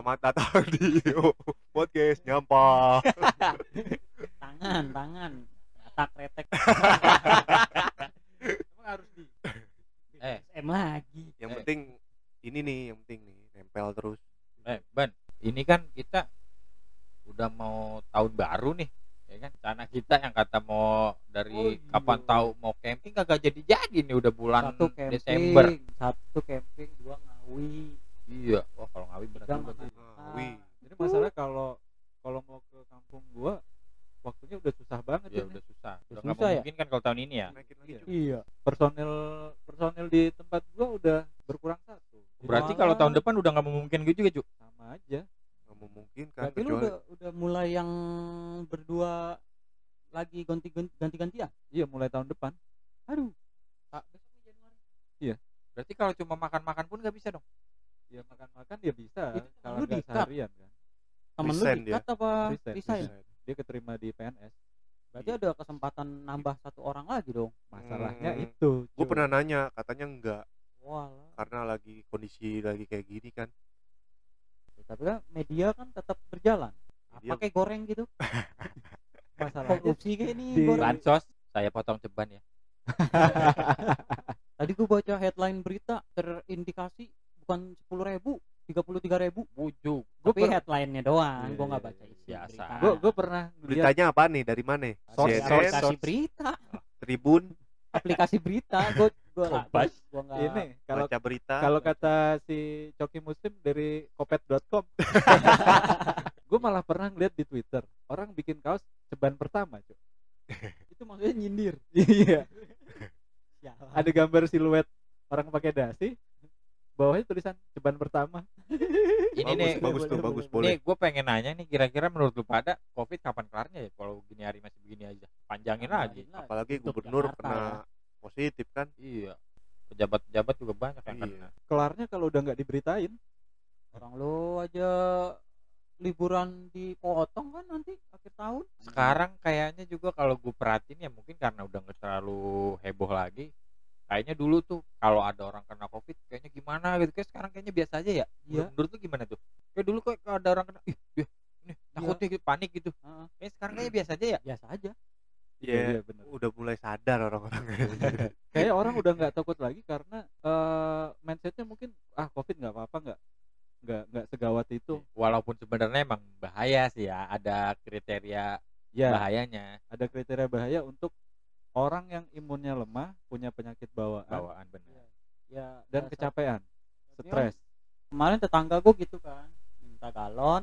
Selamat datang di podcast nyampah. tangan tangan retak retek Emang harus di Eh. SM lagi Yang Eh. penting ini nih, yang penting nih nempel terus. eh ban ini kan kita udah mau tahun baru nih ya kan rencana kita yang kata mau dari Oh, iya. kapan tahu mau camping kagak jadi jadi nih udah bulan satu camping Desember satu camping dua ngawi iya wah kalau ngawi berat tiga juga tuh makan Ah, wih. Jadi masalah kalau kalau mau ke kampung gua waktunya udah susah banget ya ini. udah susah Udah udah nggak susah ya? Mungkin kan kalau tahun ini ya Naikin lagi, Iya. iya Personil personil di tempat gua udah berkurang satu. Berarti kalau tahun depan udah nggak memungkinkan gitu juga cu sama aja. Nggak memungkinkan berarti lu udah udah mulai yang berdua lagi ganti ganti gantian Iya mulai tahun depan. aduh Pak, besok Januari berarti kalau cuma makan makan pun nggak bisa dong Ya makan-makan ya bisa Itu temen kalau nggak seharian kan. temen lu dia. dikat apa Resign. Dia keterima di PNS. Berarti ada kesempatan nambah satu orang lagi dong Masalahnya Hmm. itu. Gue pernah nanya, katanya enggak Walah. karena lagi kondisi lagi kayak gini kan. Ya, tapi kan media kan tetap berjalan Media- pakai goreng gitu masalahnya korupsi kayak ini di- goreng bansos saya potong ceban ya tadi gue baca headline berita terindikasi bukan sepuluh ribu tiga puluh tiga ribu bujuk Gua tapi per- headline-nya doang Iya, gue nggak iya, baca iya. isi Biasa. berita. Gue gue pernah Beritanya apa nih? Dari mana? Source- CNN, aplikasi berita Tribun, aplikasi berita gue gue Kompas. gue nggak ini kalau baca berita. kalau kata si Coki Muslim dari kopet.com gue malah pernah ngeliat di Twitter orang bikin kaos ceban pertama cuy itu maksudnya nyindir iya ya ada gambar siluet orang pakai dasi bawahnya tulisan ceban pertama ini bagus, nih bagus tuh, bagus boleh. Nih, gue pengen nanya nih, kira-kira menurut lu pada COVID kapan kelarnya ya? Kalau gini hari masih begini aja, panjangin lagi. Apalagi gubernur Jakarta kena ya. positif kan. Iya, pejabat-pejabat juga banyak yang Iya. kena. kelarnya kalau udah nggak diberitain orang lu aja liburan dipotong kan nanti akhir tahun Sekarang kayaknya juga kalau gue perhatiin ya mungkin karena udah nggak terlalu heboh lagi. Kayaknya dulu tuh kalau ada orang kena COVID kayaknya gimana gitu. Kayak sekarang kayaknya biasa aja ya. Iya. Menurut lu gimana tuh? Kayak dulu kayak kalau ada orang kena, ih, ih ini takutnya gitu, panik gitu. Heeh. Kayak sekarang kayaknya biasa aja ya. biasa aja Iya, iya bener udah mulai sadar orang-orang. kayak orang udah nggak takut lagi karena eh, mindsetnya mungkin ah covid nggak apa-apa nggak nggak nggak segawat itu Walaupun sebenarnya emang bahaya sih ya, ada kriteria ya bahayanya ada kriteria bahaya untuk orang yang imunnya lemah punya penyakit bawaan. Bawaan bener. ya dan biasa. kecapean stres. kemarin tetangga gue gitu kan minta galon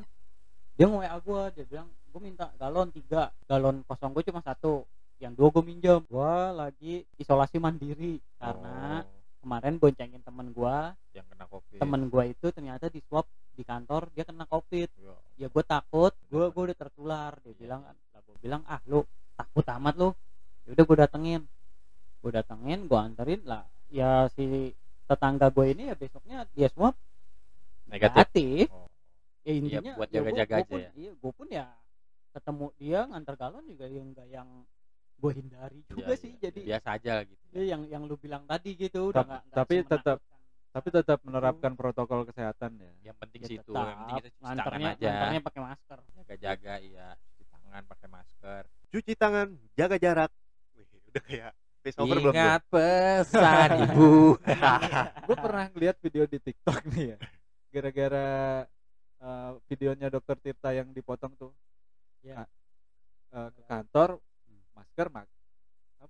dia nge WA gue dia bilang gue minta galon tiga galon kosong gue cuma satu yang dua gue minjem. Gue lagi isolasi mandiri karena Oh, kemarin boncengin temen gue yang kena COVID. temen gue itu ternyata di swab di kantor dia kena covid. Ya, ya gue takut gue gue udah tertular. Dia bilang kan lah gue bilang ah lu takut amat lu. Ya udah gue datengin gue datengin gue anterin lah ya si tetangga gue ini ya besoknya dia swab Negatif. negatif Oh. ya intinya buat ya gua- jaga-jaga gua aja pun, ya. iya gue pun ya ketemu dia nganter galon juga yang enggak yang gue hindari juga Iya, sih iya. jadi biasa aja gitu. ya yang yang lu bilang tadi gitu udah nggak tapi tetap- semenakutkan. tapi tetap menerapkan protokol kesehatan ya Yang penting Ya sih itu, tetap, yang penting kita cuci tangan nganternya aja. nganternya pakai masker Jaga-jaga iya, cuci tangan pakai masker. Cuci tangan, jaga jarak. Wih, udah kayak over belum? Ingat pesan ibu. gue pernah ngeliat video di TikTok nih ya gara-gara eh, videonya dokter Tirta yang dipotong tuh Ya. eh, ke kantor masker mak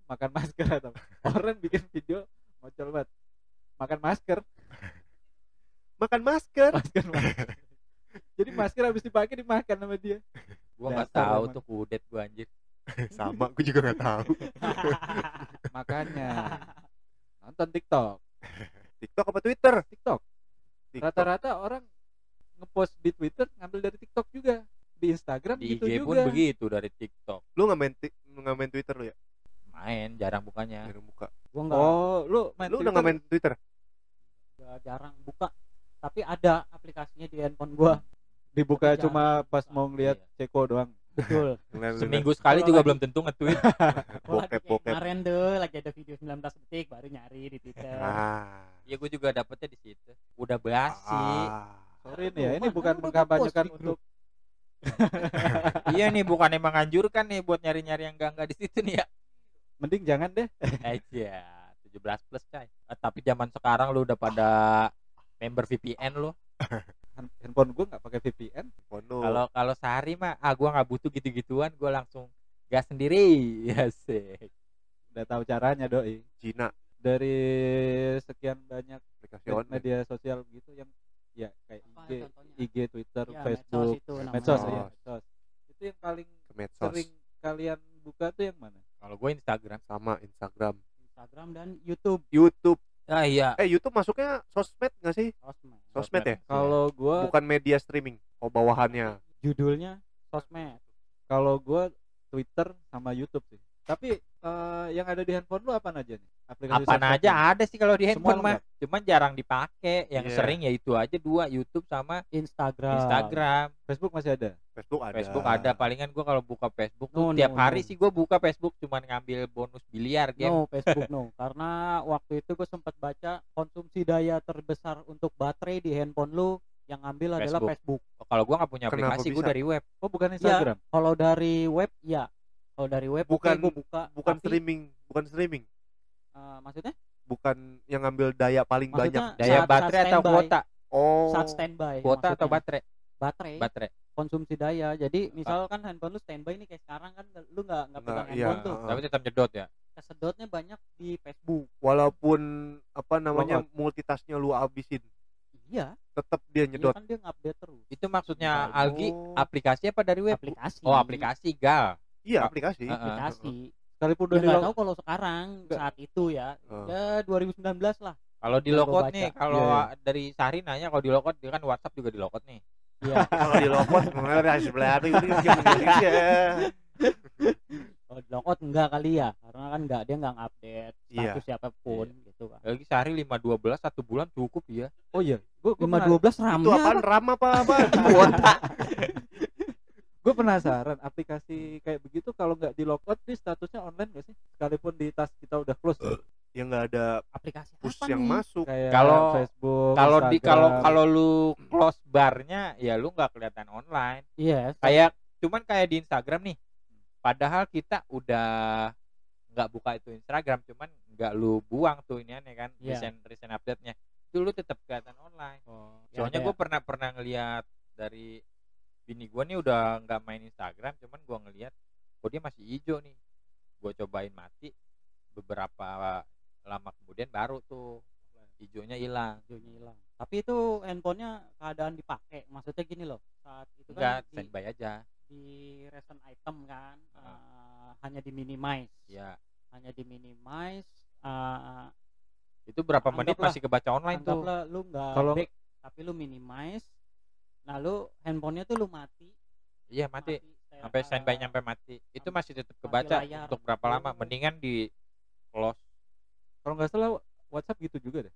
makan masker atau orang bikin video ngocol banget makan masker Makan masker. masker masker jadi masker habis dipakai dimakan sama dia Gua nggak tahu tuh kudet gua anjir. Sama, gue juga nggak tahu. Makanya nonton TikTok TikTok apa Twitter? TikTok rata-rata orang ngepost di Twitter ngambil dari TikTok juga di Instagram Di gitu IG pun juga begitu dari TikTok. Lu nggak main ti- nggak main Twitter lu ya? Main jarang bukanya. Jarang buka. gue nggak oh lu main Lu udah nggak main Twitter? nggak jarang buka tapi ada aplikasinya di handphone gua dibuka Tapi cuma pas mau ngeliat Ceko doang betul Seminggu sekali juga lagi- belum tentu nge-tweet. Bokep, bokep. kemarin tuh lagi ada video 19 detik baru nyari di Twitter Ah. Iya gua juga dapetnya di situ. Udah basi. Ah. sorry nih ya ini bukan kan mengkampanyekan untuk iya nih bukan emang anjurkan nih buat nyari-nyari yang enggak enggak di situ nih ya mending jangan deh aja 17 plus coy Eh, tapi zaman sekarang lu udah pada member VPN lu Hand- handphone gue nggak pakai VPN Pono. kalau kalau sehari mah ah gua nggak butuh gitu-gituan gua langsung gas sendiri. Ya sih udah tahu caranya doi. Cina. Dari sekian banyak aplikasi online. media sosial gitu yang ya kayak Apa IG contohnya? IG Twitter Ya, Facebook. medsos itu namanya. medsos Oh. ya medsos. Itu yang paling medsos. sering kalian buka tuh yang mana? Kalau gue Instagram. Sama Instagram. Instagram dan YouTube. YouTube. Ah iya. Eh YouTube masuknya sosmed nggak sih? Sosmed sosmed ya? Kalau gua bukan media streaming oh bawahannya. Judulnya sosmed. Kalau gua Twitter sama YouTube sih. Tapi eh, yang ada di handphone lu apa aja nih? Aplikasi apa aja ada sih kalau di handphone mah cuman jarang dipakai. Yang Iya. sering ya itu aja dua YouTube sama Instagram. Instagram. Facebook masih ada Facebook ada Facebook ada palingan gua kalau buka Facebook No, tuh tiap no, hari no. sih gua buka Facebook cuman ngambil bonus biliar game No, Facebook no. Karena waktu itu gue sempat baca konsumsi daya terbesar untuk baterai di handphone lu yang ambil adalah Facebook. Facebook. Oh, kalau gua nggak punya Kenapa aplikasi gua bisa? dari web oh bukan Iya, Instagram kalau dari web ya. Kalau dari web Bukan- gue buka. bukan tapi, streaming bukan streaming eh, maksudnya? bukan yang ngambil daya paling Maksudnya banyak daya saat- baterai saat atau standby. kuota oh Saat standby. kuota atau baterai baterai? baterai Konsumsi daya. Jadi misalkan handphone lu standby nih kayak sekarang kan lu nggak nggak pegang Nggak, iya, handphone tuh. heeh. tapi tetap nyedot ya Kesedotnya banyak di Facebook. walaupun apa namanya Logout. multitasknya lu abisin Iya, tetap dia iya nyedot kan dia ngupdate terus. itu maksudnya Oh. Algi aplikasi apa dari web Aplikasi. oh aplikasi gal iya Ah, aplikasi Heeh. Aplikasi. sekalipun Ya udah nggak di tahu kalau sekarang Nggak. saat itu ya. Oh. Ya 2019 lah. kalau di lokot nih kalau Iya, dari Sari nanya kalau di lokot dia kan WhatsApp juga di lokot nih Iya. kalau di lopot mengalir dari sebelah itu Indonesia Kalau di Lockout enggak kali ya, karena kan enggak dia enggak ngupdate Iya. status siapa pun gitu kan. lagi sehari 512 satu bulan cukup ya oh iya gua gua, Lima dua belas itu RAM-nya apaan apa? ram apa apa kuota gua penasaran aplikasi kayak begitu kalau nggak di logout di statusnya online gak sih sekalipun di tas kita udah close ya? yang nggak ada aplikasi push apa yang nih? masuk. Kalau- Facebook kalau di kalau kalau lu close barnya ya lu nggak kelihatan online. Iya, kayak cuman kayak di Instagram nih. Padahal kita udah nggak buka itu Instagram cuman nggak lu buang tuh ini aneh kan Iya. recent recent update nya itu lu tetap kelihatan online. Oh, Ya, soalnya gue pernah pernah ngelihat dari bini gue nih udah nggak main Instagram cuman gue ngelihat kok dia masih hijau nih. Gue cobain mati beberapa lama kemudian baru tuh hijaunya hilang videonya hilang. Tapi itu handphonenya keadaan dipakai. Maksudnya gini loh, saat itu enggak kan di, standby aja di recent item kan Ah. eh, hanya di minimize, ya hanya di minimize. eh, itu berapa menit masih kebaca online tuh lu nggak Kalau- back, tapi lu minimize. Nah lu handphonenya tuh lu mati, iya mati stand- sampai standby eh, nyampe mati itu masih tetap kebaca layar. untuk berapa lama mendingan di close kalau nggak salah WhatsApp gitu juga deh.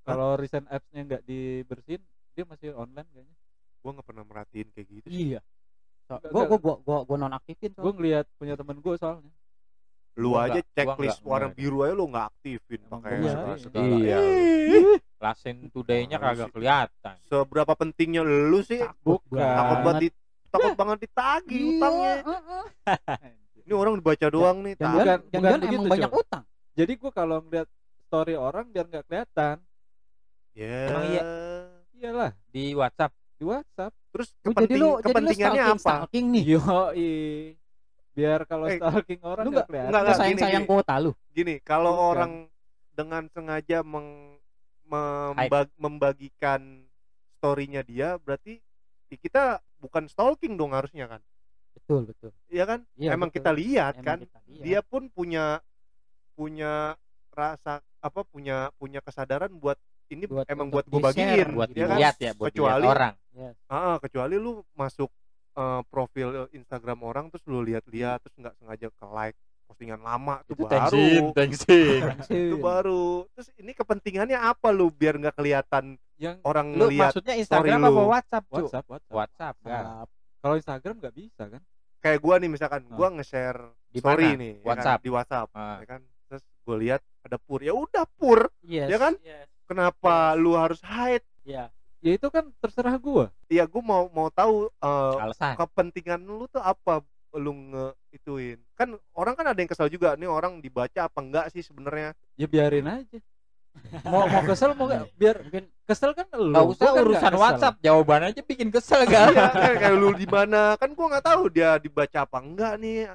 Kalau recent apps-nya nggak dibersihin dia masih online kayaknya. Gua nggak pernah merhatiin kayak gitu Iya. Enggak. gua gua gua gua nonaktifin gue ngeliat punya temen gue soalnya. Lu Gua aja checklist warna biru aja lu nggak aktifin pakai Iya. segala- segala. Iya. Ih, lasin today-nya kagak kelihatan. Seberapa pentingnya lu sih? Takut takut banget. di takut banget ditagih utangnya. ini orang dibaca doang nih Bukan- jangan, bukan jangan begitu, emang banyak utang. Jadi gue kalau ngeliat story orang biar nggak kelihatan ya Emang iya? iyalah di WhatsApp di WhatsApp terus Oh, jadi kepenting, lu jadi lu kepentingannya stalking, apa stalking nih. yo biar kalau Eh, stalking orang lu nggak kelihatan nggak, Lu sayang gini, sayang gini. kuota lu. gini kalau Bukan. orang dengan sengaja meng, membag- membagikan storynya dia berarti ya kita bukan stalking dong harusnya kan Betul betul. Iya kan Iya, emang betul. kita lihat Emang kan kita lihat. dia pun punya punya rasa apa punya punya kesadaran buat ini Buat- emang buat gue bagiin buat ya kan? dilihat ya buat Kecuali- orang Yes. Ah, kecuali lu masuk eh, profil Instagram orang terus lu lihat-lihat terus nggak sengaja ke like postingan lama tuh itu baru thanksin thanksin itu baru terus ini kepentingannya apa lu biar nggak kelihatan yang orang lu ngelihat maksudnya Instagram story apa lu. WhatsApp Cuk? WhatsApp WhatsApp WhatsApp kan Nah, kalau Instagram nggak bisa kan kayak gua nih misalkan Ah. gua nge-share Di story nih ya kan, WhatsApp. di WhatsApp Ah. ya kan gue lihat ada pur ya udah pur yes. Ya kan? Yes. kenapa lu harus hide? Iya. ya itu kan terserah gua. Iya, gue mau mau tahu eh, alasan. kepentingan lu tuh apa lu nge ituin kan orang kan ada yang kesal juga nih orang dibaca apa enggak sih sebenarnya? Ya biarin aja. Mau mau kesel mau nggak? Biar mungkin kesel kan lu. Nggak usah kan urusan. WhatsApp. jawaban aja bikin kesel gak iya kan kayak lu di mana? Kan gua nggak tahu dia dibaca apa enggak nih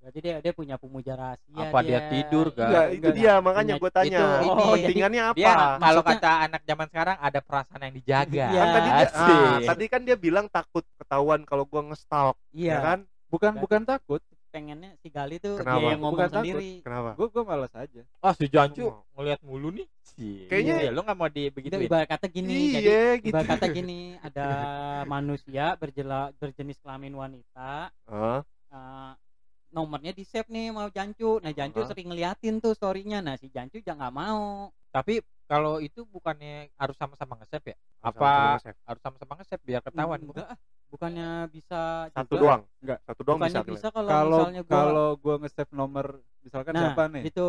berarti dia dia punya pemuja rahasia Apa dia tidur, Gak? enggak itu enggak. dia makanya gue tanya itu. Ini. kepentingannya apa? dia kalau kata anak zaman sekarang ada perasaan yang dijaga. Iya. kan tadi dia, ah, tadi kan dia bilang takut ketahuan kalau gua nge-stalk iya. ya kan? Bukan bukan takut. Pengennya si Gali tuh Kenapa? dia yang ngomong Bukan takut. sendiri. Kenapa? Gua gua malas aja. Oh si Jancu Mau. ngelihat mulu nih. Sih Kayaknya- ya, lu nggak mau itu dibegituin? ibarat kata gini jadi iya gitu ibarat kata gini ada manusia berjela, berjenis kelamin wanita Ah, eh, nomornya di save nih mau Jancu nah Jancu Aha. sering ngeliatin tuh storynya nah si Jancu jangan nggak mau tapi kalau itu bukannya harus sama-sama nge-save ya apa harus sama-sama nge-save biar ketahuan enggak ah. bukannya bisa satu juga. doang Enggak. satu doang bukannya bisa, bisa kalau kalau misalnya gua kalau gua nge-save nomor misalkan nah siapa nih itu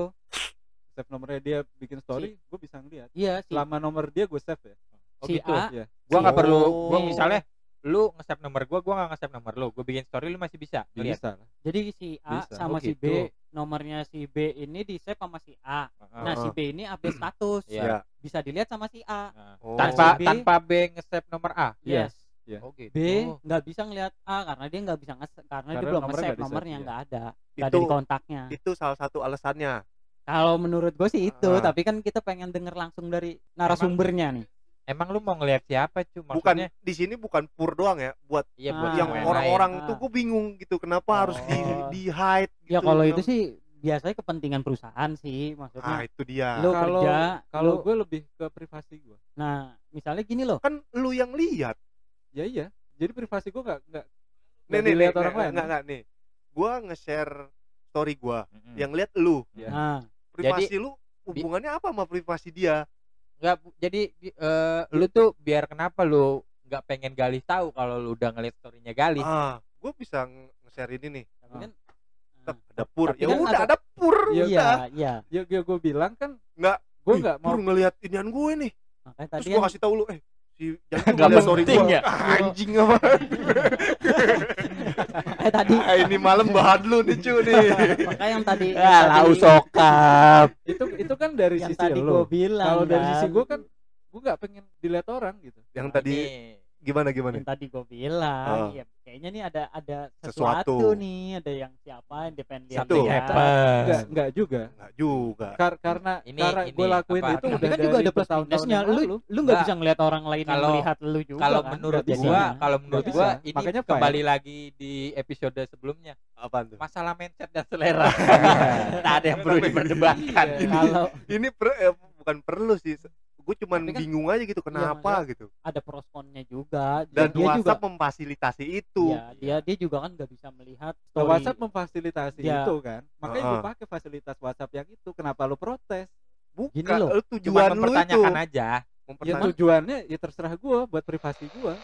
save nomornya dia bikin story gua bisa ngeliat iya si, selama nomor dia gue save ya oh si gitu A Iya. gua nggak Oh. perlu gua misalnya lu nge-save nomor gua gua nggak nge-save nomor lu gua bikin story lu masih bisa bisa jadi si A Bisa. sama Oh, si B gitu. nomornya si B ini di save sama si A nah Heeh. si B ini update status Iya. Iya. bisa dilihat sama si A Nah, Oh. tanpa Si B- tanpa B nge-save nomor A Iya. yes Iya. oh gitu B nggak bisa ngelihat A karena dia nggak bisa nge karena, dia Karena belum nomornya nge-save nggak di-save, nomornya iya. nggak ada nggak ada di kontaknya itu salah satu alasannya kalau menurut gue sih itu Ah. tapi kan kita pengen denger langsung dari narasumbernya nih emang lu mau ngeliat siapa cu? Bukan di sini bukan pur doang ya buat iya Ah. buat yang orang-orang tuh gue bingung gitu kenapa harus di Oh. di hide gitu ya kalau itu sih biasanya kepentingan perusahaan sih maksudnya ah itu dia. Lu kalau kerja, kalau gue lebih ke privasi gue nah misalnya gini loh. Kan lu yang lihat. Ya iya. Jadi privasi gue nggak nggak nih nih, orang lain. nggak nggak nih. Gua nge-share story gua. Mm-mm. yang lihat lu. Iya. nah. Privasi lu hubungannya apa sama privasi dia nggak Bu. jadi di- eh, lu tuh biar kenapa lu nggak pengen Galih tahu kalau lu udah ngeliat storynya Galih? Ah gue bisa nge- nge-share ini nih. Tapi kan tetap ada pur Tapi ya kan udah ada- ada pur Iya, udah. iya. Iya ya, ya gue bilang kan nggak gue nggak mau pur ngelihat inian gue nih makanya terus tadi gua kan kasih tahu lu eh si jangan Nggak ngeliat story penting gua. ya? Ah, anjing apa? Eh tadi. Ah, ini malam bahan lu nih cu nih. Makanya yang tadi ah yang lau tadi, sokap. Itu itu kan dari yang sisi tadi gue lo bilang kalau dari sisi kan. gue kan gue nggak pengen dilihat orang gitu. Yang tadi Ini, gimana gimana? Yang tadi gue bilang Oh. ya kayaknya nih ada ada Sesuatu. sesuatu, nih ada yang siapa yang depend lihat Satu. dia. nggak nggak juga nggak juga Kar- karena Ini- karena ini gue lakuin apa- itu Tapi udah kan dari juga ada plus minusnya yang lu lu nggak Nggak. bisa ngelihat orang lain yang Kalau- melihat lu juga kalau kan? menurut bisa. gua kalau menurut gua ini Makanya kembali lagi di episode sebelumnya apa tuh masalah mindset dan selera tak ada yang perlu diperdebatkan Iya. kalau ini per- eh, bukan perlu sih gue cuman kan- bingung aja gitu kenapa gitu. ada prosponnya juga. Dan dia juga WhatsApp memfasilitasi itu. Ya, dia dia juga kan nggak bisa melihat Nah, story. WhatsApp memfasilitasi Ya. itu kan. Makanya gue Heeh. pakai fasilitas WhatsApp yang itu. Kenapa lu protes? Bukan Gini loh, lu cuma tujuan lu itu. mempertanyakan aja. Ya mempertanya- tujuannya ya terserah gue buat privasi gue